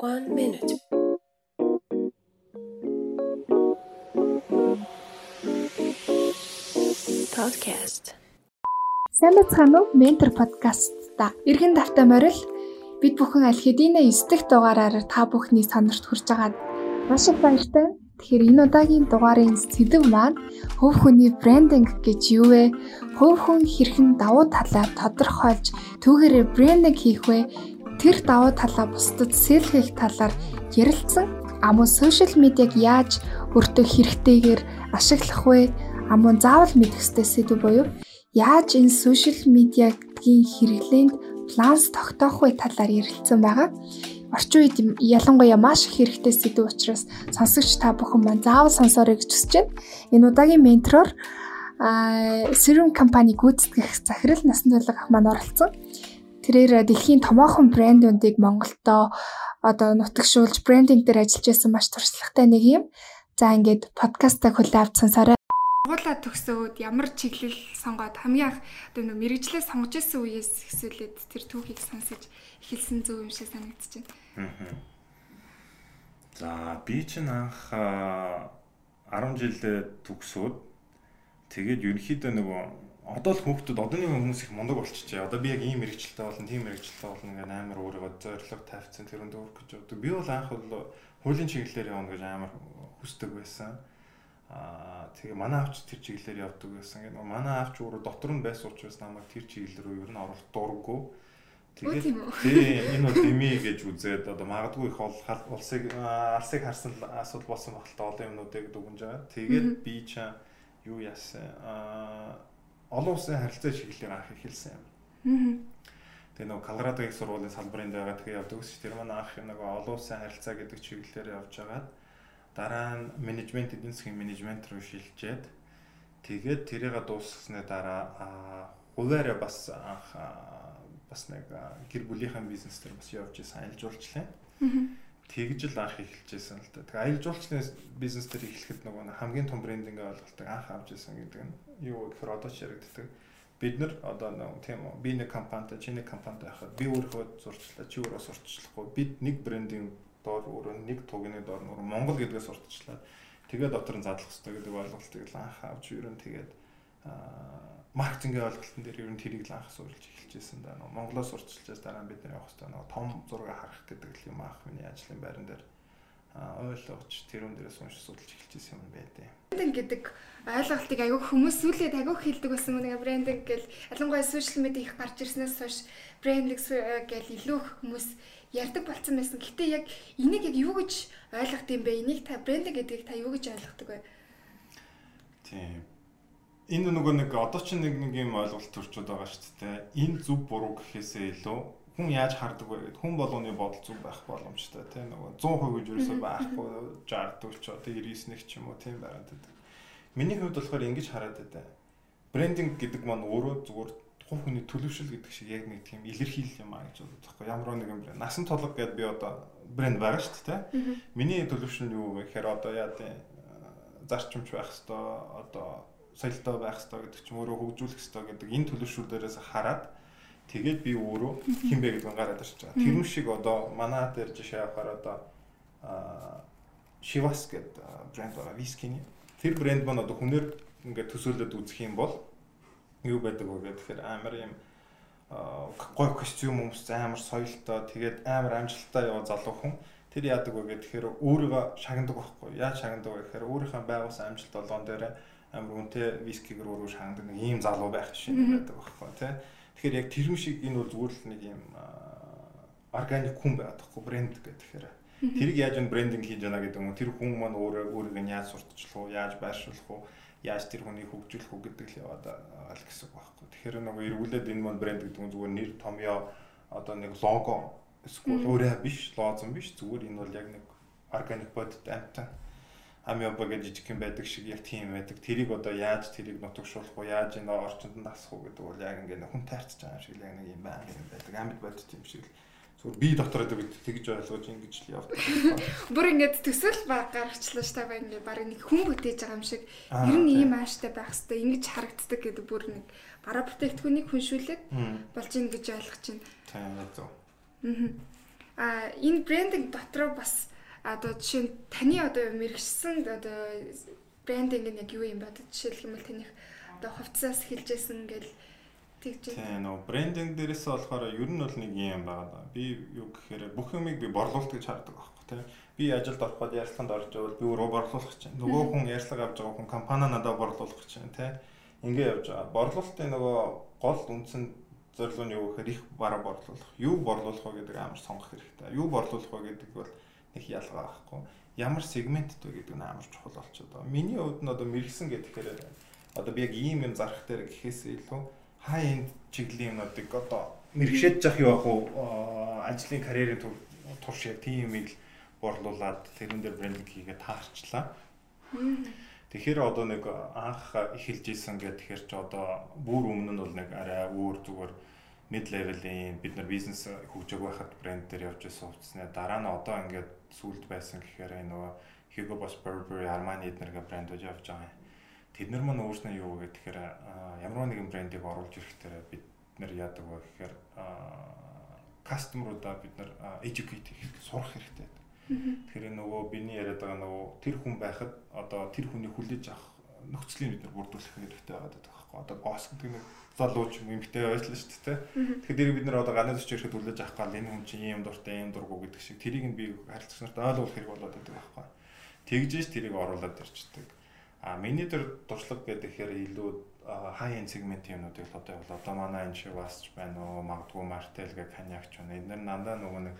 One minute. Podcast. Сайн бацхан уу? Ментор подкаст та. Иргэн давтаа морил бид бүхэн аль хэдийнэ 9 дахь дугаараар та бүхний сонорт хүрч байгаад маш их баяртай. Тэгэхээр энэ удаагийн дугаарын сэдэв маань хөв хүний брендинг гэж юу вэ? Хөв хүн хэрхэн давуу талаа тодорхойлж түүгээрээ брендинг хийх вэ? Тэр давуу талаа бусдад сэлгэх талаар ярилцсан. Амун сошиал медиаг яаж өөртөө хэрэгтэйгээр ашиглах вэ? Амун заавал мэдэх ёстой сэдв буюу яаж энэ сошиал медиагийн хэрэглээнд планс тогтоох вэ талаар ярилцсан байгаа. Орчин үед ялангуяа маш их хэрэгтэй сэдв учраас сонсогч та бүхэн маань заавал сонсоорой гэж хүсэж байна. Энэ удаагийн ментороор Serum компани гүйцэтгэх захирал насан туршид ах маань оролцсон. Тэрээр дэлхийн томоохон брэндүүдийг Монголдо одоо нутагшуулж брендинг дээр ажиллаж байсан маш туршлагатай нэг юм. За ингээд подкастаа хүлээ авч сонсорой. Сургуулаа төгсөөд ямар чиглэл сонгоод хамгийн анх одоо нөө мэрэгчлээ сонгож исэн үеэс хэсүүлээд тэр түүхийг сонсож эхэлсэн зөв юм шиг байна. За би чинь анх 10 жилдээ төгсөөд тэгээд ерөнхийдөө нөгөө одоо л хүүхдүүд одооны хүмүүс их мундаг болчихжээ. Одоо би яг ийм мэрэгчлээ болно, тийм мэрэгчлээ болно гэдэг амар өөрийгөө зорилго тавьсан тэрөнд өөрөх гэж боддог. Би бол анх бол хуулийн чиглэлээр явна гэж амар хүсдэг байсан. Аа тэгээ манай авч тэр чиглэлээр явдаг байсан. Ингээд манай авч өөрөө дотор нь байсан учраас намайг тэр чиглэл рүү ер нь оруулах дурггүй. Тэгээд тий энэ бол дими гэж үзээд одоо магадгүй их улсыг алсыг харсан асуудал болсон багтал олон юмнуудыг дүгнж байгаа. Тэгээд би чаа юу яасан аа олон улсын харилцаа чиглэлээр анх эхэлсэн юм. Тэгээ нөгөө Колорадо их сургуулийн салбарын дэага тэгээ явдаг ус тэр манай анх нөгөө олон улсын харилцаа гэдэг чиглэлээр явж байгаад дараа нь менежмент эдийн засгийн менежмент руу шилжээд тэгээд тэрийг дуусгаснаа дараа хуваараа бас анх бас нэг гэр бүлийнхэн бизнес дээр бас явж аялал жуулчлалын. Тэгж л анх эхэлжсэн л да. Тэгээ аялал жуулчлалын бизнес дээр эхлэхэд нөгөө хамгийн том брендинг ойлголтыг анх авч исэн гэдэг нь юу гэхээр одоо ч яригддаг. Бид нар одоо нэг тийм үү би нэг компанитай чи нэг компанитай байхад би өөрөө сурчлаа чи өөрөө сурчлахгүй бид нэг брендинг доор өөрөө нэг тугны доор нөгөө Монгол гэдгээс сурталчлаа. Тэгээ дотор нь задлах хэрэгтэй гэдэг ойлголтыг л анх авч ер нь тэгээд маркетингийн ойлголтын дээр ер нь тэрийг л анх суурилж эхэлжсэн да. Нөгөө Монголоос сурталчилж дараа бид нар явах хэрэгтэй нөгөө том зураг харах гэдэг л юм анх миний ажлын байран дээр ойлгож тэрүүн дээрээс уншиж судалж эхэлжсэн юм байдیں۔ Брендинг гэдэг ойлголтыг аягүй хүмүүс сүүлийн агиух хэлдэг болсон мөн брендинг гэл ялангуяа сошиал медиа их гарч ирснээс хойш брендинг гэл илүү хүмүүс ярьдаг болсон байсан. Гэтэ яг энийг яг юу гэж ойлгох юм бэ? Энийг та брендинг гэдгийг та юу гэж ойлгодог вэ? Тийм. Энэ нөгөө нэг одоо ч нэг нэг юм ойлголт төрчөд байгаа шүү дээ. Энэ зөв буруу гэхээсээ илүү хүн яаж хардаг вэ хүн болгоны бодол зүг байх боломжтой тийм нөгөө 100% гэж юусоо байхгүй 60 ч одоо 99 нэг ч юм уу тийм байгаад байдаг. Миний хувьд болохоор ингэж хараад байдаг. Брендинг гэдэг маань өөрөө зүгээр хувь хүний төлөвшил гэдэг шиг яг нэг тийм илэрхийлэл юм аа гэж боддог байхгүй ямар нэгэн брэнд. Насан толго гэдээ би одоо брэнд байгаа шүү дээ. Миний төлөвшил нь юу вэ гэхээр одоо яа тийм зарчимч байх хэвээр одоо соёлтой байх хэвээр гэдэг ч юм өөрөө хөгжүүлэх хэвээр гэдэг энэ төлөвшүүлээрээс хараад Тэгээд би өөрөө хин бэ гэдгийг гараад ирж байгаа. Тэр шиг одоо манай дээр жишээ авахаар одоо Shivas гэдэг брэнд байгаа вискиний. Тэр брэнд маань одоо хүнээр ингээд төсөөлөд үзэх юм бол юу байдаг вэ гэхээр амар юм гой костюм өмс амар соёлтой тэгээд амар амжилттай яваа залуу хүн тэр яадаг вэ гэхээр өөрийгөө шагнадаг байхгүй яаж шагнадаг вэ гэхээр өөрийнхөө байгуулсан амжилт болгоон дээр амар үнэтэй вискигээр өөрөө шагнадаг нэг ийм залуу байх шиг байдаг байхгүй тий Тэгэхээр яг тэр шиг энэ бол зүгээр л нэг юм органик хүн байгаад тахгүй брэнд гэхээр. Тэрийг яаж энэ брендинг хийж яана гэдэг юм тэр хүн маань өөрөө өөрийг нь яаж сурталчлах уу яаж байршуулах уу яаж тэр хүнийг хөгжүүлэх үү гэдэг л яваад л гэсэн үг байхгүй. Тэгэхээр нөгөө эргүүлээд энэ маань брэнд гэдэг нь зүгээр нэр томьёо одоо нэг лого эсвэл өөрөө биш лозон биш зүгээр энэ бол яг нэг органик бодит амтан амиоба гэж жижиг юм байдаг шиг яг тийм байдаг. Тэрийг одоо яаж тэрийг нутагшуулах уу, яаж энэ орчинд нь дасах уу гэдэг бол яг ингээд хүн таарч байгаа юм шиг л яг нэг юм байна юм байдаг. Амьд бодит юм шиг л зүгээр би дотороо тэгж ойлгож ингэж л явдаг. Бүр ингээд төсөл баг гаргачлаа ш та ба ингээд баг нэг хүн бүтээж байгаа юм шиг ер нь ийм ааштай байх хэвээр ингэж харагддаг гэдэг бүр нэг бараа бүтээгдэхүүнийг хүншүүлээд болж ийн гэж ойлгож байна. Тийм зөв. Аа. Энэ брендинг дотроо бас одоо жишээ нь таны одоо мэрэгсэн одоо брендинг нь яг юу юм бэ? Жишээлх юм бол таних одоо хувцас хэлжсэн гэл тэгж Тийм нөө брендинг дээрээс болохоор ер нь бол нэг юм байгаа. Би юу гэхээр бүх юмыг би борлуулалт гэж хардаг байхгүй тийм. Би ажилд ороход ярилцлаганд орж байвал би өөрөө борлуулах чинь. Нөгөө хүн ярилцлага авч байгаа хүн компани надад борлуулах чинь тийм. Ингээ явж байгаа. Борлуулалтын нөгөө гол үндсэн зорилго нь юу гэхээр их бараа борлуулах. Юу борлуулах вэ гэдэг амар сонгох хэрэгтэй. Юу борлуулах вэ гэдэг бол нэг ялгаа байхгүй. Ямар сегментд вэ гэдэг нь амар чухал болчиход байгаа. Миний хувьд нь одоо мэрэгсэн гэхээр одоо би яг ийм юм зарах дээр гэхээс илүү хай энд чиглэлийн юмнуудыг одоо мэрэгшээд явах юу ах уу ажлын карьерийн турш яг тийм юмыг л борлуулад тэрэн дээр брендинг хийгээд таарчлаа. Тэгэхээр одоо нэг анх эхэлж исэн гэдэг тэгэхээр ч одоо бүр өмнө нь бол нэг арай өөр зүгээр mid level-ийн бид нар бизнес хөгжөөг байхад брэнд дээр явж байсан хувцсны дараа нь одоо ингээд сүлд байсан гэхээр нөгөө Hugo Boss Burberry Armani эднэргээ брэндүүд явж байгаа юм. Тэд нар мань өөрснөө юу вэ гэхээр ямар нэгэн брэндийг оруулж ирэхдээ бид нар яадаг вэ гэхээр кастомеруудаа бид нар educate хийх сурах хэрэгтэй. Тэгэхээр нөгөө биний яриад байгаа нөгөө тэр хүн байхад одоо тэр хүний хүлээж авах нөхцөлийг бид нар бүрдүүлэх хэрэгтэй байгаа гэдэг байхгүй. Одоо босс гэдэг нэг залууч юм эмгтэй ажиллана шүү дээ. Тэгэхээр дэрийг бид нар одоо ганц төч ирэхэд хүлээж авах гал энэ хүн чинь ийм дуртай, ийм дургу гэдэг шиг тэрийг нь би харилцагч нарт ойлгуулах хэрэг болоод байдаг байхгүй. Тэгж ш тэрийг оруулаад ирчдэг. А миний төр туршлага гэдэг ихээр илүү хай энд сегментийн юмнуудыг л одоо явуул. Одоо манай энэ шиг басч байна уу, магадгүй мартел гэх коньякч байна. Энд дандаа нөгөө нэг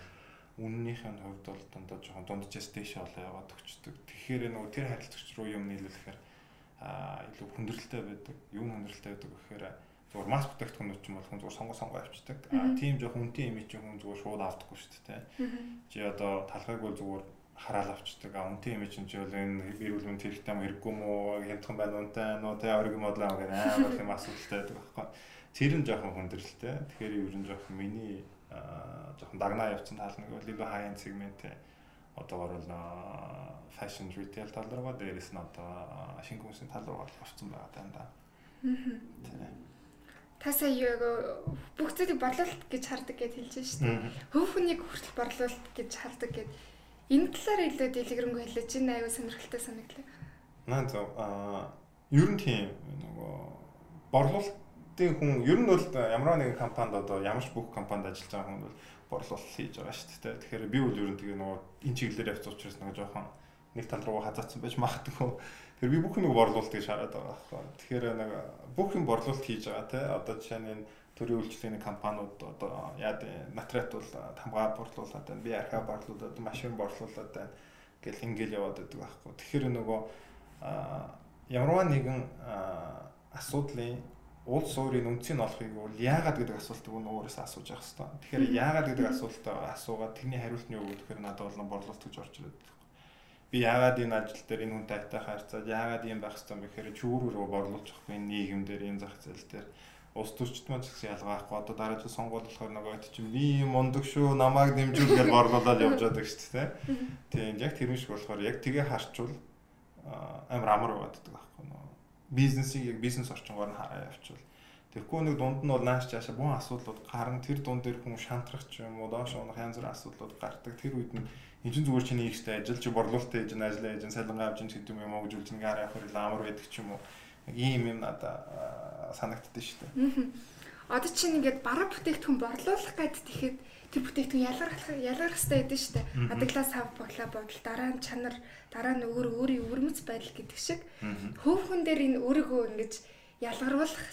үннийхэн хувьд бол дандаа жоохон дунджээс дэше болоо яваад өгчдөг. Тэгэхээр нөгөө тэр харилцагч руу юм нийлүүлэхээр а илүү хүндрэлтэй байдаг. Юу хүндрэлтэй байдаг гэхээр зүгээр маск бүтээгдэхүүнүүд ч юм бол хүн зүгээр сонгоо сонгоо авчдаг. А тийм жоохон үнэтэй юм чи хүн зүгээр шууд авдаггүй шүү дээ. Чи одоо талхайг бол зүгээр хараал авчдаг. А үнтэй чинь ч бол энэ эрүүл мэнд хэрэгтэй юм хэрэггүй мүү хямдхан байна унтай нөө тэ ориг модлаа гэх амар юм асуудалтай байдаг байхгүй. Тэр нь жоохон хүндрэлтэй. Тэгэхээр ер нь жоохон миний жоохон дагнаа явцсан тал нэг бол илүү high end сегмент одоогор бол fashion retail тал руугаа дээрээс нь одоо шинэ хүнсийн тал руу орсон байгаа даа да. Та сая яг бүх зүйлийг борлуулалт гэж хардаг гэж хэлж байна шүү дээ. Хөв хүнийг хүртэл борлуулалт гэж хардаг гэдэг Энэ талаар илүү дэлгэрэнгүй хэлээ. Чи аюу сонирхолтой санагдлаа. Наа зөв аа ер нь тийм нөгөө борлуулалтын хүн ер нь бол ямар нэгэн компанид одоо ямар ч бүх компанид ажиллаж байгаа хүн бол борлуулалт хийж байгаа шүү дээ. Тэгэхээр би бол ер нь тэгээ нөгөө энэ чиглэлээр явц учраас нөгөө жоохон нэг тал руу хазаацсан байж магадгүй. Тэгэхээр би бүх нэг борлуулалт гэж хараад байгаа байхгүй. Тэгэхээр нэг бүх юм борлуулалт хийж байгаа те. Одоо жишээ нь төрийн үйлчлэгийн компаниуд одоо яад материат бол тамгаа борлуулад байна. Би архиа борлуулад, машин борлуулад байна гэл ингээл яваад байдаг байхгүй. Тэгэхээр нөгөө ямарваа нэгэн асуудлын улс өөрийн үнцийг олохыг бол яагаад гэдэг асуултыг өөрөөс асууж явах хэрэгтэй. Тэгэхээр яагаад гэдэг асуултаа асуугаад тэрний хариулт нь юу гэхээр надад бол борлуулалт гэж орж ирээд. Би яагаад энэ ажил дээр энэ хүнтэй айтайх харьцаад яагаад юм байх хэрэгтэй юм бэ гэхээр чүүрүүрөө борлуулж авахгүй энэ нийгэм дээр энэ зах зээл дээр улс төрчд маань ч гэсэн ялгаахгүй одоо дараа жил сонгуул болохоор нөгөө чинь би мундаг шүү намайг дэмжүүл гэж борлуулаад явж байдаг шүү дээ. Тийм яг тэр шиг болохоор яг тгээ харчвал амар амар байгаад байхгүй нөгөө бизнесийг яг бизнес орчингоор нь хараа явуул. Тэгэхгүй нэг дунд нь бол нааш чаашаа бүх асуудлууд гарна тэр дунд дээр хүн шантрах ч юм уу доош унах янз бүрийн асуудлууд гардаг. Тэр үед нь энэ чинь зүгээр чиний ихтэй ажил чи борлуулалттай хийж ажиллаж хийж салингаа авч гэдэг юм уу гэж үл чинь гараа явах амар байдаг ч юм уу ийм юм надаа санагддээ шүү дээ. Одоо чинь ингээд бараа бүтээгдэхүүн борлуулах гэдэг тэгэхэд тэр бүтээгдэхүүн ялгарх ялгарх хэрэгтэй байдаг шүү дээ. Адаглаа сав боглоо бодол дараа нь чанар дараа нь өөр өөрийн өвөрмөц байдал гэдэг шиг хөөхөн дээр энэ өөрийгөө ингэж ялгаруулах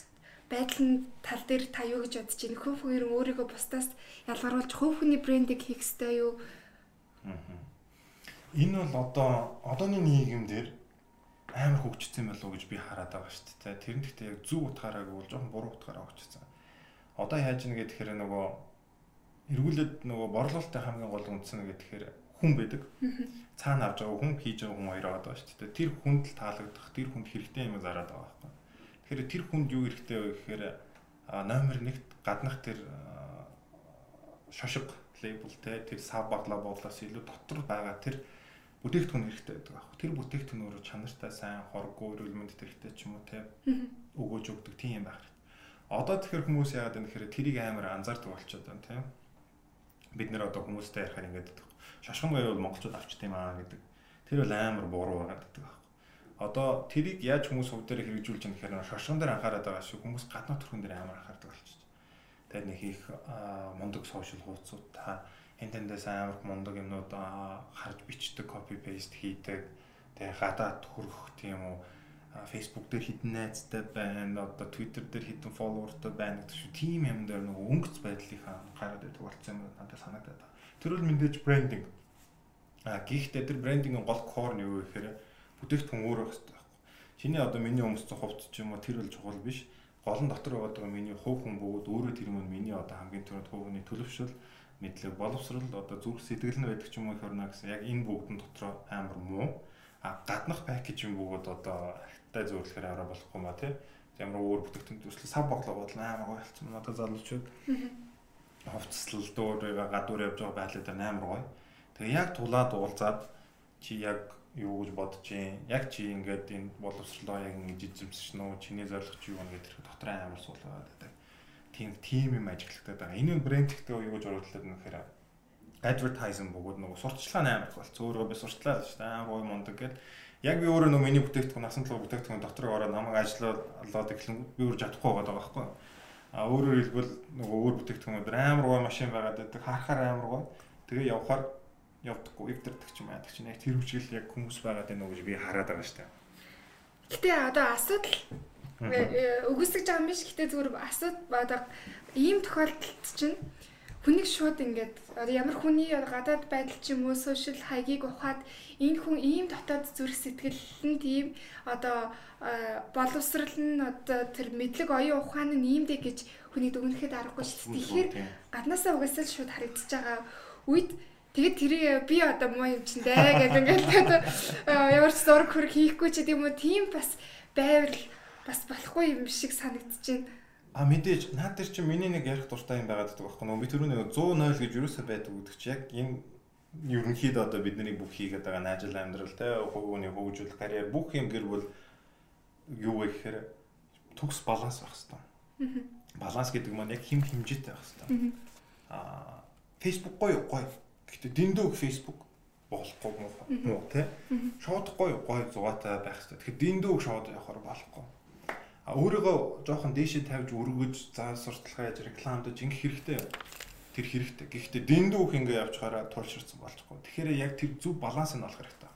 байдал нь тал дээр та юу гэж бодож байна? Хөөхөн өөрийгөө бусдаас ялгаруулж хөөхний брендийг хийх хэрэгтэй юу? Энэ бол одоо одооны нийгэмдэр амар хөгжсөн болов уу гэж би хараад байгаа шүү дээ. Тэр нь гэхдээ яг зөв утгаараа гэвэл жоохон буруу утгаараа хөгжсөн. Одоо яаж ийн гэхээр нөгөө эргүүлээд нөгөө борлуулалтын хамгийн гол үндс нь гэхээр хүн байдаг. Цаана авч байгаа хүн хийж байгаа хүн хоёр байгаа шүү дээ. Тэр хүнд л таалагдах, тэр хүнд хэрэгтэй юм зараад байгаа байхгүй. Тэгэхээр тэр хүнд юу хэрэгтэй вэ гэхээр номер 1-т гаднах тэр шошго лейбл те тэр сав баглаа буулаас илүү дотор байгаа тэр бүтээгдэхүүн хэрэгтэй байдаг аах. Тэр бүтээгдэхүүн өөрөө чанартай сайн, хоргоо, эрүүл мэндэд хэрэгтэй ч юм уу те өгөөж өгдөг тийм юм байх хэрэгтэй. Одоо тэгэхээр хүмүүс яагаад вэ гэхээр тэрийг амар анзаардаг болчиход байна тийм. бид нэр одоо хүмүүстэй ярихаар ингээд байдаг. Шашхан бол монголчууд авчт юм аа гэдэг. Тэр бол амар буруу байгаа гэдэг байхгүй. Одоо тэрийг яаж хүмүүс хувь дээр хэрэгжүүлж байгаа гэхээр шашхан дээр анхаарат байгаа шүү хүмүүс гаднаа төрхөн дээр амар анхаардаг болчих. Тэгээд нэг их мундаг сошиал хуудасууд та энэ тэндээс амар мундаг юмнууд харж бичдэг, copy paste хийдэг. Тэгээд гадаад төрөх тийм үү Facebook дээр хідэн найзтай байна, одоо Twitter дээр хідэн followerтай байна гэдэг шүү. Тим юм дээр нөгөө өнгөц байдлынхаа гараад байдаг болцсон юм надад санагдаад байна. Тэр бол мэдээж брендинг. А гэхдээ тэр брендингийн гол core нь юу гэхээр бүтээгдэхүүн өөр байх хэрэгтэй. Чиний одоо миний өмссөн хувцс ч юм уу тэр бол чухал биш. Гол нь дотор байгаа миний хувь хүн бөгөөд өөрөө тэр мөн миний одоо хамгийн түрүүнд хувийн төлөвшөл мэдлэг боловсрал одоо зүрх сэтгэл нь байдаг ч юм уу хөрнө гэсэн яг энэ бүгдэн дотроо амар муу. А гаднах пакэж юм бөгөөд одоо тай зөвлөхөр араа болохгүй маа тий. Ямар өөр бүтээгдэхүүн төсөл сав боглоо бодол амар гоё болсон одоо залуучууд. Хувцаслал дүүрээ гадуур явж байгаа байдлаа дээр амар гоё. Тэгээ яг тулаад уулзаад чи яг юу гэж бодож юм яг чи ингээд энэ боловсрлоо яг ингэж эзэмсэж нөө чиний зорилго чи юу вэ гэдэг дотор амар суулгаад байдаг. Тийм тим юм ажиглагдаг байгаа. Энэ брэндтэй юу гэж оруулаад нэхэр advertising бөгөөд нөгөө сурталчилгаа амар болц өөрөө би суртлаа л шүү дээ. Аа гоё мундаг гэдэг яг би өөрөө нөгөө миний бүтээгдэхүүн насан турш бүтээгдэхүүн дотор ороод намайг ажиллаад эхлэн би өөр чадахгүй байгаа байхгүй. А өөрөөр хэлбэл нөгөө өөр бүтээгдэхүүнүүд амар гоо машин байгаад байдаг. Харахаар амар гоо. Тэгээ явхаар явдаггүй, ивдэрдэг ч юм яадаг чинь яг тэр хүчил яг хүмүүс байгаад байна уу гэж би хараад байгаа дээ. Гэтэ одоо асуудал өгөөсөж байгаа юм биш. Гэтэ зүгээр асуудал одоо ийм тохиолдолд чинь хүнийг шууд ингээд ямар хүний гадаад байдал ч юм уу сошиал хаягийг ухаад энэ хүн ийм дотоод зүрх сэтгэл нь тийм одоо боловсрал нь одоо тэр мэдлэг оюун ухаан нь иймдэ гэж хүнийг дүгнэхэд аргагүй шүү дээ. Тэгэхээр гаднаасаа угаасаа шууд харагдаж байгаа үед тэгээд тэрийг би одоо муу юм чинь дээ гэдэг ингээд ямар ч зураг хөрг хийхгүй ч гэдэм үү тийм бас байвал бас болохгүй юм шиг байна А мэдээж наад дээр чинь миний нэг ярих дуртай юм байгаад байдаг байхгүй нөө би түрүүний 100 гэж юусаа байдаг гэдэг чи яг энэ ерөнхийдөө одоо бидний бүх хийгээд байгаа наажил амьдрал те хувийн хөгжүүл карьер бүх юм гэр бүл юу вэ гэхээр төгс баланс байх хэрэгтэй. Баланс гэдэг маань яг хим химжээтэй байх хэрэгтэй. Аа Facebook гоё гоё. Гэхдээ дэндүү Facebook болохгүй муу. Шууд гоё гоё зугаатай байх хэрэгтэй. Тэгэхээр дэндүү шууд явахаар болохгүй өөрийгөө жоохон дээшээ тавьж өргөж заа сурталчилгаа яаж рекламдаж ингэх хэрэгтэй тэр хэрэгтэй. Гэхдээ дэндүүх ингээ явчихаараа тулширсан болчихгүй. Тэгэхээр яг тэр зөв баланс нь олох хэрэгтэй.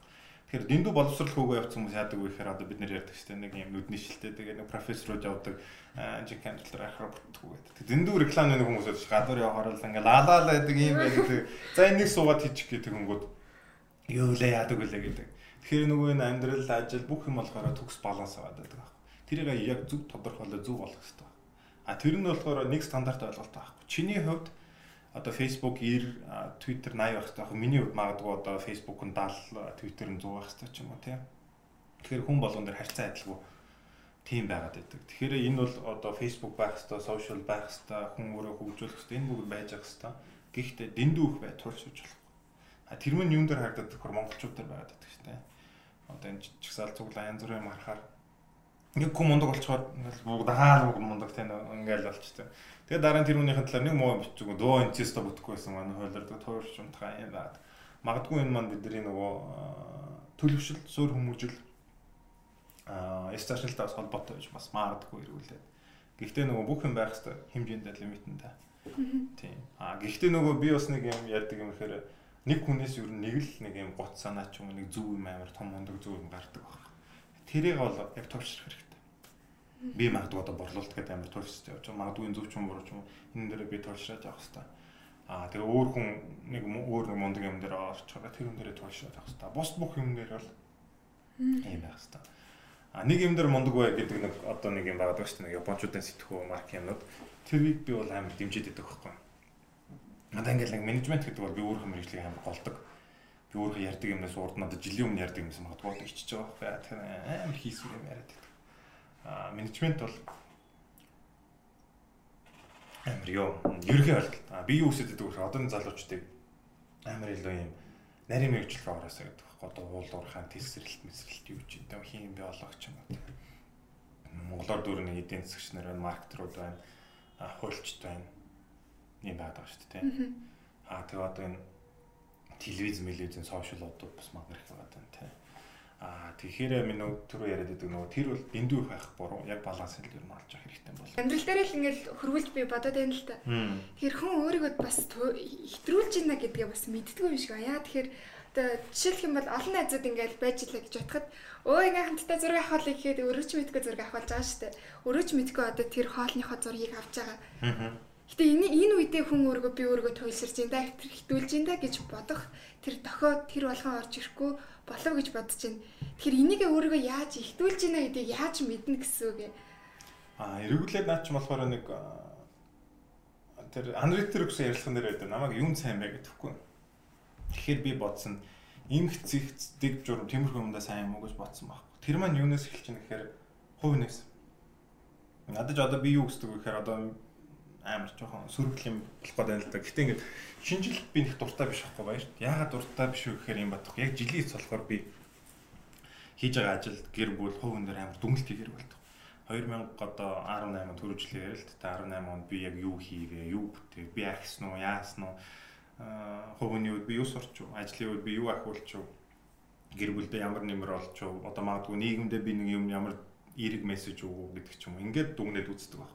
Тэгэхээр дэндүү боловсрал хөөгөө явцсан хүмүүс яадаг вэ гэхээр одоо бид нэр ярьдаг шүү дээ нэг юм нүдний шилтэй тэгээ нэг профессорууд явдаг жин кандидатаар ахаар бүтгүү гэдэг. Дэндүү рекламны нэг хүмүүс байж гадуур явахаар л ингээ лалаалаа гэдэг юм байдаг. За энийг суугаад хийчих гэдэг хөнгөд юу лээ яадаг үлээ гэдэг. Тэгэхээр нөгөө энэ амьдрал ажил бүх юм болохоор төгс баланс аваад байдаг тэрийг яг зөв тодорхойлоо зөв болох хэрэгтэй. А тэр нь болохоор нэг стандарт ойлголт байхгүй. Чиний хувьд одоо Facebook 90, Twitter 80 байх хэрэгтэй. Миний хувьд магадгүй одоо Facebook нь 70, Twitter нь 100 байх хэрэгтэй ч юм уу тийм. Тэгэхээр хүн болгон дээр харьцаа адилгүй тийм байгаад байдаг. Тэгэхээр энэ бол одоо Facebook байх хэрэгтэй, social байх хэрэгтэй, хүн өөрөө хөгжүүлэх хэрэгтэй. Энэ бүгд байж байгаа хэрэгтэй. Гэхдээ дэндүүх бай туршиж болохгүй. А тэр мөн юун дээр харагдаад тэгэхээр монголчууд дээр байгаад байдаг шүү дээ. Одоо энэ чигсаал цуглаа янз бүрийн мархаар нэг хүн мундаг болчихоор бүгд бүгд мундаг тийм ингээл болчтой. Тэгээ дараа нь тэр үнийхэн талаар нэг муу бичиг дөө инцеста бүтэхгүй байсан манай хойлордог туурч унтгаа юм байна. Магадгүй энэ маань бидний нөгөө төлөвшөл, суурь хүмүүжил аа эсташналтаас холбоотой байж бас магадгүй эргүүлээд. Гэхдээ нөгөө бүх юм байх хэвээр хэмжээндээ лимитэнтэй. Тийм. Аа гэхдээ нөгөө би бас нэг юм ярьдаг юм ихээр нэг хүнээс юу нэг л нэг юм гот санаа ч юм нэг зүв юм амар том мундаг зүв юм гардаг баг. Тэрийг бол яг төвшрөх хэрэгтэй. Би магадгүй одоо борлуулалт гэдэг амар төвшөж явж байгаа. Магадгүй зөв ч юм буруу ч юм энэ дээр би төвшрөөж явах хэрэгтэй. Аа тэгээ өөр хүн нэг өөр нэг мундаг юм дээр орчоо тэр юм дээр төвшрөөж явах хэрэгтэй. Бус бүх юм дээр бол ийм байх хэрэгтэй. А нэг юм дээр мундаг бай гэдэг нэг одоо нэг юм байгаа шүү дээ. Японочдын сэтгүү марк юмнууд тэрийг би бол амар дэмжиж идэх байхгүй. Надаа ингээл нэг менежмент гэдэг бол би өөрөө мэрэгжлийг амар голдог би өөрөө ярьдаг юмнаас урд надад жилийн өмнө ярьдаг юмсан магадгүй ичж байгаа байхгүй тэгэхээр амар хийсвэр юм яриад байдаг. Менежмент бол амар ёо ерөнхий ойлголт. Би юу хүсэж байдаг вэ? Одооны залуучдыг амар илүү юм нарийн мэрэгчлэл рүү ороосаа гэдэг байхгүй. Одоо уул уурхаан тесрэлт мэсрэлт юу ч юм хийм би олох ч юм уу. Монголоор дүүр нэг эдийн засагч нар байна, маркетрууд байна, хуульчд байна. Ийм байдаг шүү дээ. Аа тэгээ одоо энэ телевиз, телевизэн, сошиалуудад бас магнар их байгаа даа тий. Аа тэгэхээр минь түрүү яриад байдаг нөгөө тэр бол дэндүү их байх буруу яг баланс л ер нь олж авах хэрэгтэй бол. Амьдрал дээр л ингээл хөрвүүлж би бодоод байна л та. Тэгэхээр хүн өөрийгөө бас хэтрүүлж байна гэдгээ бас мэддэггүй юм шиг аа. Тэгэхээр одоо жишээлх юм бол олон найзууд ингээл байж илаа гэж бодоход өө ингээ хамтдаа зураг авах л гэхэд өөрөө ч мэдгүй зураг авах болж байгаа шүү дээ. Өөрөө ч мэдгүй одоо тэр хоолныхоо зургийг авч байгаа. Гэтэ энэ энэ үедээ хүн өөрийгөө би өөрийгөө туйлширж ин да хитүүлж да гэж бодох тэр дохиод тэр болгон орж ирэхгүй болов гэж бодож байна. Тэгэхээр энийг өөрийгөө яаж ихтүүлж ийна гэдгийг яаж мэднэ гэсэн үг юм. Аа, эргүүлээд наач болохоор нэг тэр анритер гэсэн ярилцлаган дээр байдаг. Намайг юун сайн бэ гэдэхгүй. Тэгэхээр би бодсон имх зих дэг журам тиймэрхүү юмдаа сайн юм уу гэж бодсон байхгүй. Тэр маань юунаас эхэлж байна гэхээр хувь нэгс. Надад одоо би юу гэсэн үг гэхээр одоо амар жоохон сөргөл юм болох гэдэг юм л да. Гэтэ ингээд шинжилт би нэг дуртай биш байхгүй баяр. Яагаад дуртай биш вэ гэхээр юм бодох. Яг жилийн эц болохоор би хийж байгаа ажил гэр бүл хувийн дээр амар дүнэлт хийгэр болдог. 2000 одоо 18 онд төрөжлөө ярил л та 18 онд би яг юу хийгээ, юу бүтэв, би ахсан уу, яасан уу, хувийн үед би юу сурч уу, ажлын үед би юу ахиулч уу, гэр бүлдээ ямар нэмэр олч уу, одоо магадгүй нийгэмдээ би нэг юм ямар эерэг мессеж өгөө гэдэг ч юм. Ингээд дүгнээд үздэг баг.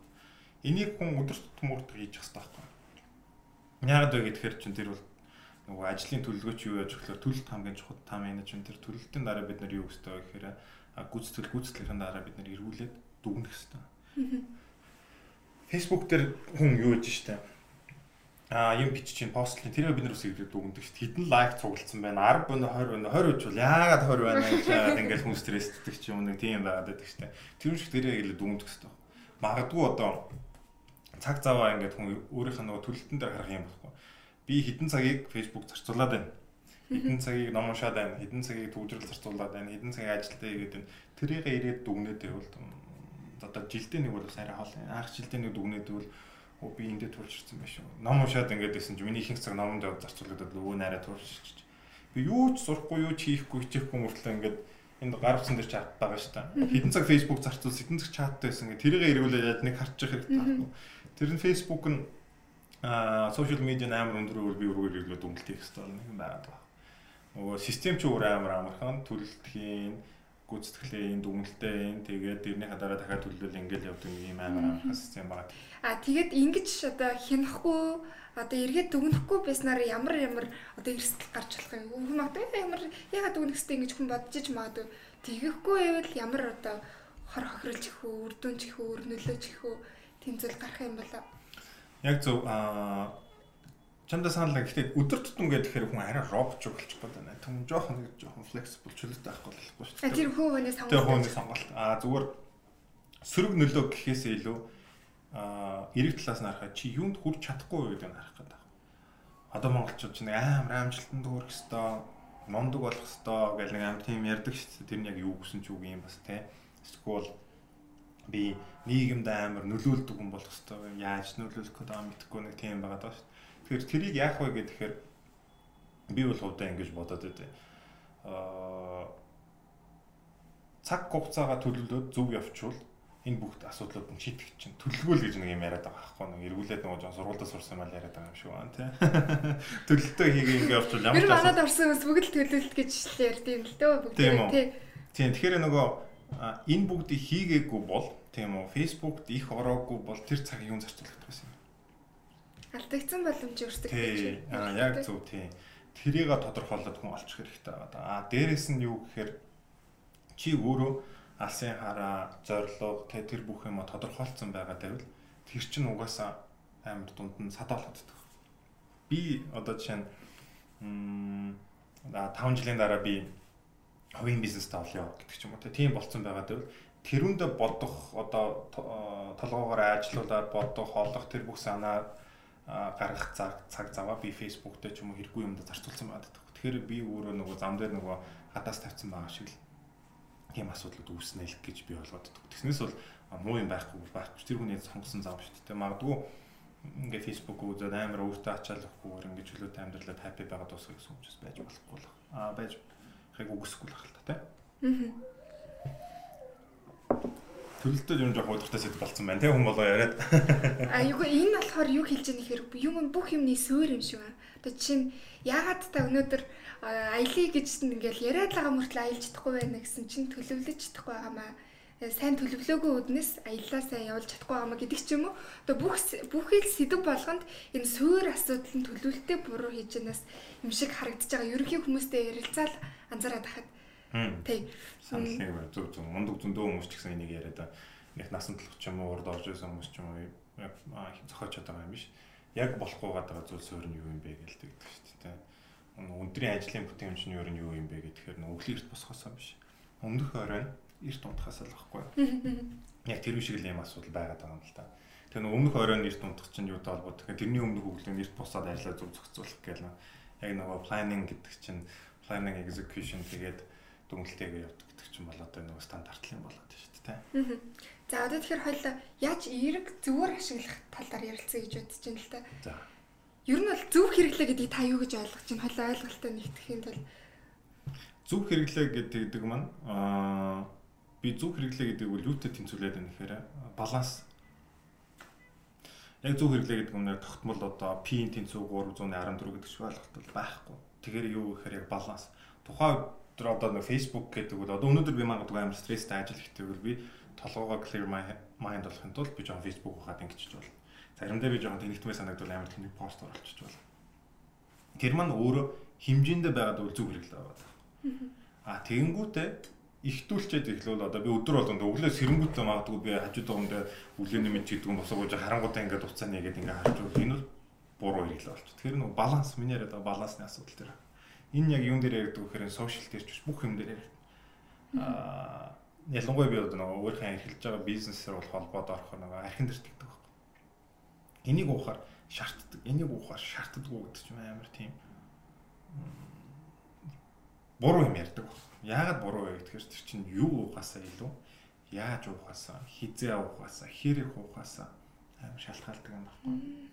Энийг хүн өдөр тутмын хийж явах хэрэгтэй байхгүй. Яагаад вэ гэхээр чинь тэр бол нөгөө ажлын төлөвлөгөөч юу яаж өгөхлөөр төлөлт хамгийн чухал та менежмент тэр төлөлтийн дараа бид нар юу гэстэй вэ гэхээр гүйцэтгэл гүйцэтгэлийн дараа бид нар эргүүлээд дүгнэх хэрэгтэй. Facebook дээр хүн юу гэж штэ а юм бичиж чинь постлын тэрийг бид нар үсэг ирээд дүгндэг шүү. Хитэн лайк цуглдсан байна. 10 байна, 20 байна. 20 үчвэл яагаад 20 байна гэж яагаад ингээл хүн стресстэй ч юм нэг тийм байгаад байдаг шүү. Тэр шиг тэрийг илүү дүгндэг шүү. Магадгүй одоо цаг заваа ингээд хүн өөрийнх нь нөгөө төлөлтөн дээр харах юм болохгүй. Би хитэн цагийг Facebook зарцуулаад байна. Хитэн цагийг ном уншаад байна. Хитэн цагийг төвжрэл зарцуулаад байна. Хитэн цагийг ажилдаа хийгээд байна. Тэрийг ирээд дүгнээд байвал одоо жилдээ нэг бол арай хоол. Анх жилдээ нэг дүгнээд байвал оо би эндээ турж ирсэн байх шүү. Ном уншаад ингээд байсан чи миний ихэнх цаг номонд зарцуулаад өвөө найраа турж ирчих. Би юу ч сурахгүй юу ч хийхгүй хичээхгүй мөртлөө ингээд энд гар утсан дээр чат байгаа шүү дээ. Хэдэн цаг Facebook зарцуул, хэдэн цаг чаттай байсан гэх тэрийг эргүүлээд яаж нэг харчих хэрэгтэй байхгүй. Тэр нь Facebook нь аа social media амар өндөр үйл би өргөөр эргүүлээд дүнэлт хийх хэрэгтэй нэг юм байгаад байна. Нөгөө систем ч өөр амар амархан төлөлтхийн гүйцэтгэлийн дүгнэлтээ тэгээд дэрнийхээ дараа дахиад төлөвлөл ингээл явдаг юм амар амархан систем байна. А тэгээд ингэж одоо хянахгүй одоо эргээд дүгнэхгүй байснаар ямар ямар одоо эрсдэл гарч болох юм. Хүн магадгүй ямар ягаад дүгнэх хэрэгтэй ингэж хүн бодож иж магадгүй. Тэгэхгүй байвал ямар одоо хор хохиролж их үү, үрдүнч их үү, нөлөөж их үү зүйл гарах юм болоо. Яг зөв аа чамда санал гэхдээ өдөр тутам гэдэг хэрэг хүн арай робот ч болчих гээд байна. Түн жоохон нэг жоохон flexible чөлөөтэй авахгүй болохгүй шүү дээ. Тэр хүн хүний сонголт. Тэр хүний сонголт. Аа зүгээр сөрөг нөлөө гэхээсээ илүү аа эрэг талаас нь харахад чи юунд хүрч чадахгүй гэдэг нь харах гэдэг. Одоо монголчууд ч нэг амар амжилтанд хүрэх хэвээр мондөг болох хэвээр гэл нэг аим тийм ярьдаг шүү дээ. Тэр нь яг юу гэсэн ч үг юм бас те. Эсвэл би нийгэмд амар нөлөөлдөг хүн болох хэвээр яаж нөлөөлөх гэдэг юм мэдэхгүй нэг тийм байгаа даа шүү. Тэгэхээр тэрийг яах вэ гэхээр би бол хувьдаа ингэж бодоод байдیں۔ Аа цаг хугацаагаа төлөвлөөд зөв явуучвал энэ бүх асуудлууд нь шийдэх чинь төлөвлөгөөл гэж нэг юм яриад байгаа байхгүй нэг эргүүлээд нөгөө жоо сургуультай сурсан юм аа яриад байгаа юм шиг байна тий. Төлөлтөө хийгээ ингэ явуучвал ямар ч асуудал орсон ус бүгд төлөлт гэж ярьд юм л дөө бүгд тий. Тийм тэгэхээр нөгөө энэ бүгдийг хийгээгүй бол тийм үү Facebook-д их ороогүй бол тэр цаг юун зарцуулах гэсэн юм. Алдагдсан боломж өрсөг гэж. Аа яг зөв тийм. Тэрийг тодорхойлоод хүн олчих хэрэгтэй байгаа. Аа дээрэс нь юу гэхээр чи өөрөө алсын хараа, зорилго, тэ тэр бүх юм тодорхойлцсон байгаа байвал тэр чинь угаасаа амар дунд нь садаа болчихдог. Би одоо жишээ нь м 5 жилийн дараа би хувийн бизнес тавлаа гэдэг ч юм уу тийм болцсон байгаа гэвэл тэрүүндээ бодох одоо толгоогоор ажилуулад бодох, олох тэр бүх санаа гаргах цаг цаг заваа би Facebook дээр ч юм уу хэрэггүй юмд зарцуулсан байдаг. Тэгэхээр би өөрөө нөгөө зам дээр нөгөө хадаас тавьсан байгаа шиг л тийм асуудлууд үүснэ л гэж би ойлгоод байдаг. Тэснээс бол муу юм байхгүй байхгүй. Тэр хүний сонгосон зам шүү дээ. Магадгүй ингээ Facebook үзээд амар өөртөө ачаалахгүйгээр ингээ чөлөөтэй амьдралаа хаппи байгаад дуусгах гэсэн чис байж болохгүй л. Аа байж хайг үгсэхгүй л хэл та тий. Аа. Төлөлтөд юм жоох удиртай сэдв болсон байна. Тэ хүн болоо яриад. А юу энэ болохоор юу хэлж байгаа нэхэр юм бүх юмны суур юм шиг байна. Одоо жишээ нь яагаад та өнөөдөр аялье гэж ингээл яриад байгаа мөртлөө аялж чадахгүй байна гэсэн чинь төлөвлөж чадахгүй байгаамаа сайн төлөвлөөгүй үднэс аяллаа сайн явуулж чадахгүй байгаамаа гэдэг ч юм уу. Одоо бүх бүхий л сэдв болгонд энэ суур асуудал нь төлөвлөлтөд буруу хийж янаас юм шиг харагдаж байгаа. Ерөнхий хүмүүстэй ярилцаал анзаараад тахад. Тий. Санал нэг байна. Зөв зөв. Мундаг зөндөө хүмүүс ч гэсэн энийг яриад нэг насан турш ч юм уу урд орж исэн хүмүүс ч юм уу зохиож чадбайгаа юм биш. Яг болохгүй байгаа зүйл суурь нь юу юм бэ гэлдэг шүү дээ. Өндрийн ажлын бүтээмж нь юу нь юу юм бэ гэхээр өглөө эрт босхосоо биш. Өмнөх оройн эрт унтахаас л байхгүй. Яг тэр шиг л юм асуудал байгаад байгаа юм л та. Нэг өмнөх оройн эрт унтах чинь юутай холбоотой. Тэрний өмнөх өглөө эрт босоод ажиллаа зүг зохицуулах гээл яг нөгөө planning гэдэг чинь planning execution тэгээд дүнэлтэйгээ явдаг гэдэг чинь бол одоо нөгөө стандартлын болоод байна шүү дээ. За одоо тэгэхээр хоёлаа яаж эерэг зөвөр ашиглах талаар ярилцъя гэж бодож байна л та. За. Ер нь бол зөв хэрэглээ гэдгийг та юу гэж ойлгож байна? Хоёлаа ойлголттой нэгтгэхийн тулд зөв хэрэглээ гэдэг маань аа би зөв хэрэглээ гэдэг бол юутай тэнцвэрлээд байна гэхээр баланс. Яг зөв хэрэглээ гэдэг нь тогтмол одоо P-ийн тэнцүү 314 гэдэг шиг ойлголт байхгүй. Тэгэхээр юу гэхээр яг баланс. Тухайн өдөр одоо нэг Facebook гэдэг бол одоо өнөөдөр би магадгүй амар стресстэй ажил хийхдээ би толгоогоо clear mind болохын тулд би жоон Facebook ухаад ингэчих бол. Заримдаа би жоон тэнэгтмээ санагдвал амар тэнэг пост оруулчих бол. Тэр маань өөрөө хэмжээндээ байгаад бол зөв хэрэглээ байгаа. А тэгэнгүүтээ ихтүүлчээд эхлүүл одоо би өдөр болгонд өглөө сэрэнгүүтээ магадгүй би хажууд доомд үлгээний мэд гэдэг нь босоогож харангуудаа ингээд уцаа нэгээд ингээд харж бол энэ бол буруу хэрэглээ болчих. Тэр нэг баланс миний яриад балансны асуудал тэр. Энэ яг юун дээр ярьдаг гэхээр сошиал дээр ч бүх юм дээр ярьдаг. Аа ялангуяа би одоо нөгөө өөрийнхөө эрхэлж байгаа бизнесээр бол холбоод орох нөгөө архин дэртдэг байхгүй. Энийг уухаар шаарддаг. Энийг уухаар шаарддаггүй гэдэг ч амар тийм буруу юм ярьдаг байна Яагаад буруу вэ гэхээр тэр чинь юу уухаасаа илүү яаж уухаасаа, хизээ уухаасаа, хэрэг уухаасаа амар шалтгаалдаг юм байна.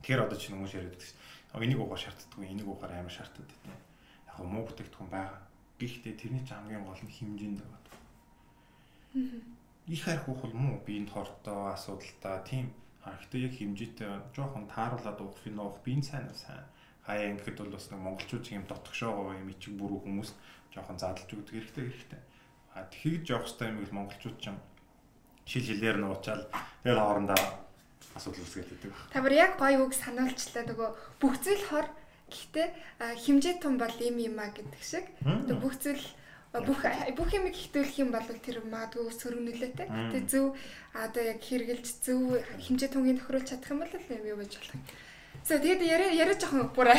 Тэгэхээр одоо чинь хүмүүс яриад байдаг шүү. Энийг уухаар шаарддаг, энийг уухаар амар шаарддаг гэдэг. Яг гоо муу бүтээгдэхүүн байгаа. Гэхдээ тэрний ч хамгийн гол нь хэмжээнд байгаа. Их харих уухал муу биеинд хортой асуудалтай тийм. Гэхдээ яг хэмжээтэй жоохон тааруулаад уух, фин уух, биеийн сайн сайн. Хаяа ингэхэд бол бас нэг монголчууд юм дотгошоо юм ичиг бүрүү хүмүүс жоохон задлж өгдөг хэрэгтэй хэрэгтэй. А тэгж явах хэрэгтэй юм бол монголчууд ч юм шил хилээр нь уучаал тэгэл хоорондоо асуудал үүсгээд байдаг. Тамар яг гоё үг сануулчлаа нөгөө бүх зүйл хор гэхдээ хэмжээ тун бол юм юм а гэдэг шиг. Тэгээ бүх зүйл бүх бүх юм ихтүүлэх юм бол тэр магадгүй сөргөнөлөөтэй. Тэгээ зөв одоо яг хэрглэж зөв хэмжээ тунгийн тохируулж чадах юм бол юм юу гэж болох юм. За тэгээд яриа яриа жоохон бураа.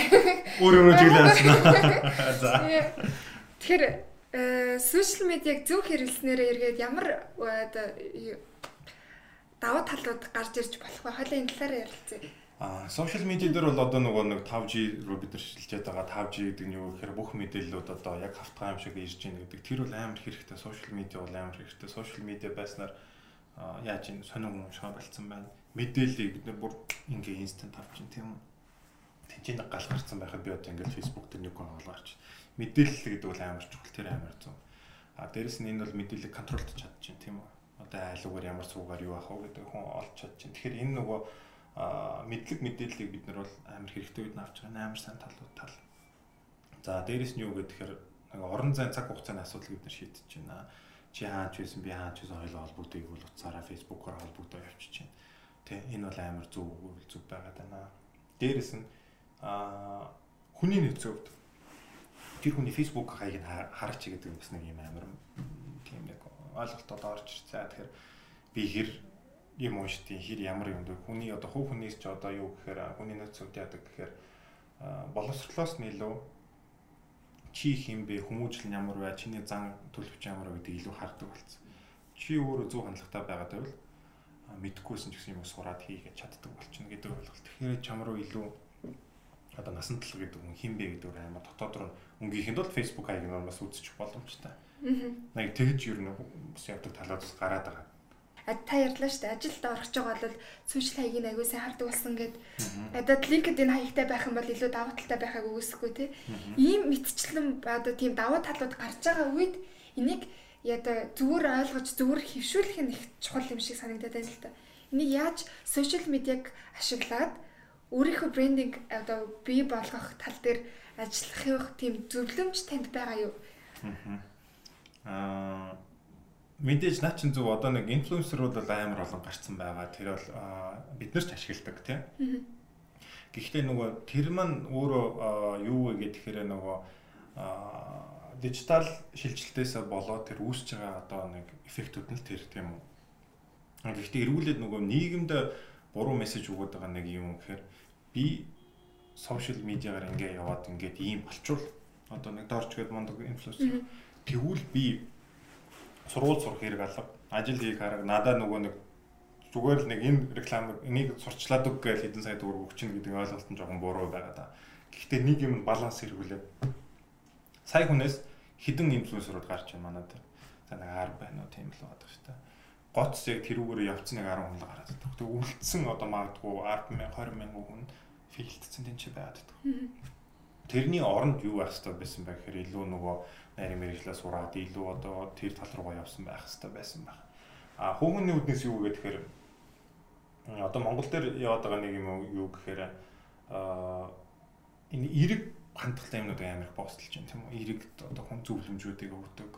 Өөр өөр чиглэлсэн. За. Тэгэхээр сошиал медиаг зөв хэрэглэснээр эргээд ямар оо даваа талууд гарч ирж болох вэ? Хойлоо энэ талаар ярилцъя. Аа, сошиал медиа дээр бол одоо нөгөө нэг 5G руу бид нар шилжээд байгаа 5G гэдэг нь юу гэхээр бүх мэдээллүүд одоо яг хавтгай юм шиг ирж байна гэдэг. Тэр бол амар хэрэгтэй. Сошиал медиа бол амар хэрэгтэй. Сошиал медиа байснаар яаж энэ сонин хүн шаа болцсон байна. Мэдээллийг бид нар бүр ингээ инстант авч чинь тийм үү? Тэнцэн гал гарцсан байхад би одоо ингээл Facebook дээр нэг хүн олгооч мэдээлэл гэдэг бол амар чухал тэр амар зөв. А дээрэс нь энэ бол мэдээллийг контролдож чадчихээн тийм үү. Одоо айлгуур ямар суугаар юу авах вэ гэдэг хүн олж чадчихээн. Тэгэхээр энэ нөгөө мэдлэг мэдээллийг бид нар бол амар хэрэгтэй үед нь авч байгаа амар сайн талууд тал. За дээрэс нь юу гэхээр нэг орон зай цаг хугацааны асуудал бид нар шийдэж байна. Чи хаач байсан би хаач байсан хоёлоо холбогдыг бол утсаараа фэйсбүүкээр холбогдоо явчихж байна. Тэ энэ бол амар зөв зүг байгаад байна. Дээрэс нь а хүний нөөцөө тэр хүний Facebook хаяг нь хараач гэдэг бас нэг юм амар тийм нэг ойлголтод орж ирсэн. Тэгэхээр би хэр юм уушдیں۔ хэр ямар юм бэ? Хүний одоо хувь хүнээс ч одоо юу гэхээр хүний нөөцөд яадаг гэхээр боловсрлоос нь илүү чи хин бэ хүмүүжил нь ямар вэ чиний зан төлөвч ямар вэ гэдэг илүү хардаг болсон. Чи өөрөө зөв хандлагатай байгаад байвал мэдггүйсэн ч гэсэн юм сураад хийгээд чаддаг болчихно гэдэг ойлголт. Тэгэхээр чам руу илүү одоо насан турш гэдэг хүн хин бэ гэдэг амар дотоод руу өнгөхийн тулд Facebook хаяг нь бас үзчих боломжтой. Аа. Нэг тэгж ер нь бас явдаг талууд бас гараад байгаа. А та ярьлаа шүү дээ. Ажилд орох гэж байгаа бол сошиал хаягийг аягүй сайн хардаг болсон гэд. Одоо LinkedIn хаягтай байх юм бол илүү даваа талтай байхаг үгүйсэхгүй тий. Ийм мэдчлэн одоо тийм даваа талууд гарч байгаа үед энийг яда зүгээр ойлгож зүгээр хөвшүүлэх нь их чухал юм шиг санагдаад байна л да. Энийг яаж сошиал медиаг ашиглаад өөрийнхөө брендинг одоо бий болгох тал дээр ажиллах тийм зөвлөмж танд байгаа юу? Аа мэдээж наа чин зөв одоо нэг инфлюенсерүүд бол амар олон гарцсан байгаа. Тэр бол бид нар ч ашигладаг тийм. Гэхдээ нөгөө тэр маань өөрөө юу вэ гэхээр нөгөө дижитал шилжилтээс болоод тэр үүсэж байгаа одоо нэг эффектүүд нь тэр тийм үү. Гэхдээ эргүүлээд нөгөө нийгэмд буруу мессеж өгöd байгаа нэг юм гэхээр би сошиал медиагаар ингээ яваад ингээд ийм болчвол одоо нэг дорч гээд мондог инфлюенсер тэгвэл би сургууль сурах хэрэг алга ажил хийх хараг надаа нөгөө нэг зүгээр л нэг энэ реклам энийг сурчлаад үг гэж хэдэн сая төгрөг өгч чинь гэдэг ойлголт нь жоохон буруу байгаа да. Гэхдээ нэг юм баланс хэрэглээ. Сая хүнээс хідэн инфлюенсерууд гарч байна дээр. За нэг 10 байна уу тийм л байдаг шүү дээ. Гоц яг тэрүүгээр явцсан нэг 10 хүн л гараад байдаг. Тэг үлдсэн одоо магадгүй 10 мянга 20 мянга хүн фейлдсэн тийм ч байгаад байдаг. Тэрний оронд юу байх хэрэгтэй байсан бэ гэхээр илүү нөгөө нарийн мэрэгчлээ сураад илүү одоо тэр тал руугаа явсан байх хэрэгтэй байсан байх. А хүүхний үднээс юу гэхээр одоо Монгол дээр яваад байгаа нэг юм юу гэхээр а энэ эрэг хандлагатай юмнууд амар их постолж байна тийм үү. Эрэг одоо хүн зөвлөмжүүдийг өгдөг.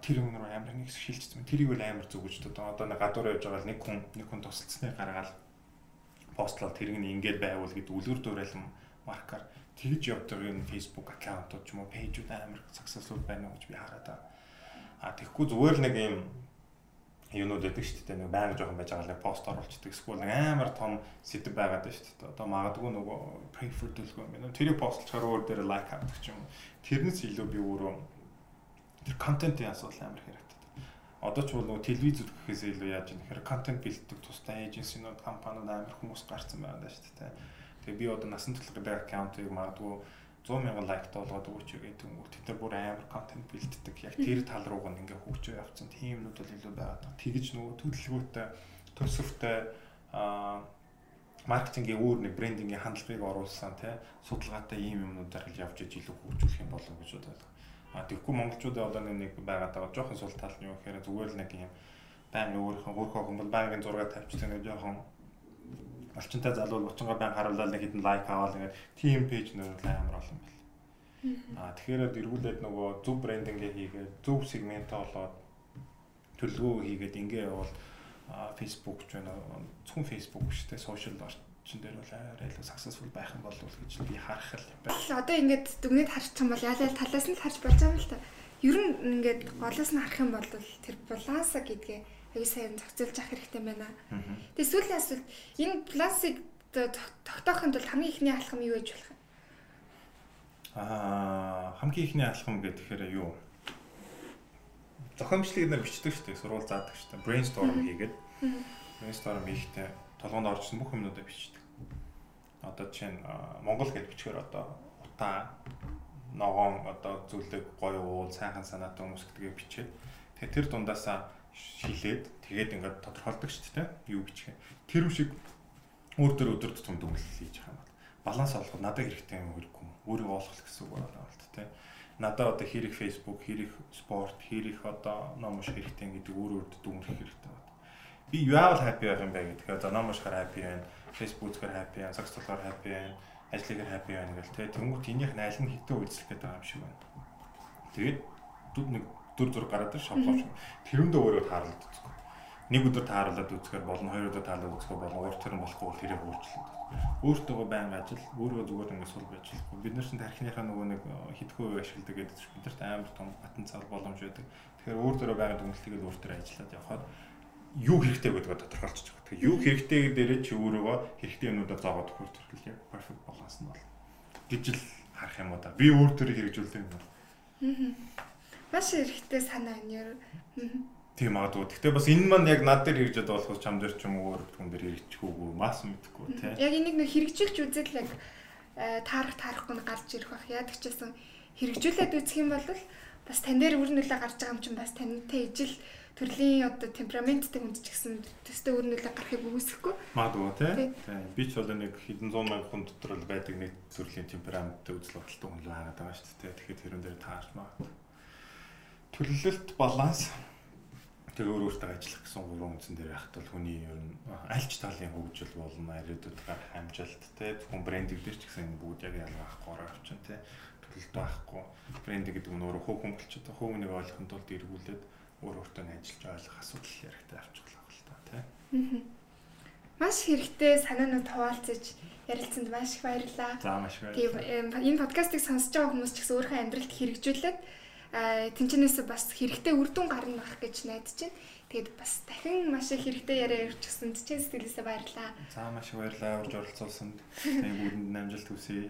Тэр юм руу амар нэг шилжчихсэн. Тэрийг бол амар зүг гэж одоо одоо нэг гадуур явж байгаа л нэг хүн нэг хүн тусалцсныг гаргаад постлол тэрийг нь ингээд байвал гэдэг үлгэр дуурайлан маркаар тэгж явдаг энэ Facebook аккаунтууд ч юм уу пэйжүүд амар successful байна уу гэж би хараад байгаа. А тэгэхгүй зүгээр л нэг юм юунууд өгдөг шүү дээ. Нэг байнга жоохон байж байгаа л пост оруулцдаг. Эсвэл нэг амар том сэдв байгаад байна шүү дээ. Одоо магадгүй нөгөө prefer төлгөө юм. Тэрийг постлохоор өөр дээр лайк авдаг ч юм. Тэрнээс илүү би өөрөө тэр контентын асуудал амар хэрэгтэй. Одоо ч бол нөгөө телевиз үзэхээс илүү яаж юм хэрэг контент бэлддэг тусдаа эйженсинууд компаниуд амар хүмүүс гарцсан байгаа шүү дээ. Тэгээ би одоо насан туршид аккаунтыг магадгүй 100 мянган лайктай болгоод өгөөч гэдэг юм нар бүр амар контент бэлддэг. Яг тэр тал руугаа ингээ хөгжөө явцсан. Тийм юмнууд бол илүү байгаа. Тэгэж нөгөө төлөвлөгөөтэй, төсөвтэй аа маркетингийн өөр нэг брендингийн хандлагыг оруулсан тий судалгаатай ийм юмнуудаар л явж иж илүү хөгжүүлэх юм болов гэж бодлоо. А тэгэхгүй монголчуудаа одоо нэг байгаад байгаа жоохон сул тал нь юу гэхээр зүгээр л нэг юм байн өөрийнхөө өөрхөө хүмүүс байнгын зураг тавьчихсан нэг жоохон орчинтай залуу бочонгоо байн харуулаад нэг хэдэн лайк аваад ингээд тим пэйж нөр амар олон байл. Аа тэгэхээр эргүүлээд нөгөө зөв брендингээ хийгээд зөв сегментээ олоод төлөвлөгөө хийгээд ингээ явал Facebook ч байна зөвхөн Facebook биш те сошиал орчин дээр бол арай л successful байх юм болов уу гэж би харах л байна. Одоо ингээд дүгнээд харчих юм бол ял талаас нь харж болж байгаа юм л та. Ер нь ингээд голоос нь харах юм бол тэр баланса гэдгээ аягүй сайн зохицуулж авах хэрэгтэй байна. Тэгээ сүүлийн асуулт энэ пластик тогтоохын тулд хамгийн ихний алхам юу гэж болох вэ? Аа хамгийн ихний алхам гэхээр юу? Зохиомжлыг нэр бичдэг шүү дээ. Сурвал заадаг шүү дээ. Brainstorm хийгээд. Brainstorm хийхдээ толгоонд оржсон бүх юмнуудаа бичдэг. Одоо жишээ нь Монгол гэж бичгээр одоо утаа ногоон одоо зүйлэг гоё уул сайхан санаатай хүмүүс гэдгийг бичээд тэгээ тэр дундаасаа шилээд тэгээд ингээд тодорхойлдог шүү дээ юу юм. Тэр шиг өөр төр өдөр тутам дүнлэл хийж байгаа юм бол баланс олох надад хэрэгтэй юм хэрэггүй юм. Өөрийгөө олох гэсэн үг байна л тэ. Надад одоо хэрэг Facebook, хэрэг спорт, хэрэг одоо ном унших хэрэгтэй гэдэг өөр өөр дүнрэх хэрэгтэй байна. Би яавал happy байх юм бэ гэхээр за ном уншихаар happy байна, Facebook үзэхээр happy байна, цагт болохоор happy байна, ажлыгаар happy байна гэл тэ. Тэнгүүт энийх аль нь хитэ үйлчлэх гэдэг юм шиг байна. Тэгээд нэг дүр зур гараад ир шоблооч. Тэрэндээ өөрөө тааралд үзэхгүй. Нэг өдөр тааруулаад үзэхээр болно, хоёр өдөр тааруулаад үзэхээр болно. Урт тэрэн болохгүй бол тэрийг өөрчлөлт. Өөртөөгөө байн ажил, өөрөө зүгээр ингэ сул байж болохгүй. Бид нар чинь тархиныхаа нөгөө нэг хитгэн үе ашигладаг гэдэг чинь бидэрт амар том потенциал боломж байдаг. Тэгэхээр өөр төрөө байгаа дүнэлтийг л өөр төрөө ажиллаад явхад юу хэрэгтэй гэдгээ тодорхойлчих. Тэгээ юу хэрэгтэй дээрээ чи өөрийгөө хэрэгтэй юмудаа зоогоод өгөх төрөл яг perfect баланс нь бол гэж л харах юм уу да. Би өөр төрөө хэрэгжүүлэх юм. Аа Маш эрэхтэй санаа энэ. Тийм магадгүй. Гэхдээ бас энэ маань яг над дээр хэрэгжээд болохоос чам дээр ч юм уу хүн дээр хэрэгжихүүгүй мас мэдхгүй тий. Яг энийг нэг хэрэгжүүлж үзэл яг э, таарах таарахгүй нь гарч ирэх бах. Яадаг ч гэсэн хэрэгжүүлээд үзэх юм бол бас тань дээр үр нөлөө гарч байгаа юм чинь бас тантай ижил төрлийн одоо темпераменттэй хүнд ч гэсэн төстэй үр нөлөө гарахыг үгүйсэхгүй. Магадгүй тий. Би ч бол нэг хэдэн зуун мянган хүн дотор л байдаг нэг төрлийн темпераменттэй үзэл бодолтой хүн л байгаа шүү дээ. Тэгэхээр тэрэн дээр таарч магадгүй. Төлөвлөлт баланс тэгээ өөр өөртөө ажиллах гэсэн гурван үндсэн дээр бол хүний ер нь альч талын хөгжил болно, ирээдүйдээ хамжилт те зөвхөн брендинг дээр ч гэсэн бүгд яг ялгаахгүй авчин те төлөлт байхгүй. Брендинг гэдэг нь өөрөө хөв хөнгөлч одоо хөв нэг ойлгохын тулд эргүүлээд өөр өөртөө ажиллаж ойлгох асуудал хэрэгтэй авчихлаа л та те. Маш хэрэгтэй санаанууд хуваалцаж ярилцсанд маш их баярлалаа. За маш их баярлалаа. Энэ подкастыг сонсож байгаа хүмүүс ч гэсэн өөрийнхөө амьдралд хэрэгжүүлээд тэнчнээс бас хэрэгтэй үр дүн гарна байх гэж найдаж байна. Тэгээд бас дахин маш их хэрэгтэй яриа өрчсөнд чинь сэтгэлээсээ баярлалаа. За маш их баярлалаа урьж оролцуулсанд. Тэгээд бүгдэнд амжилт хүсье.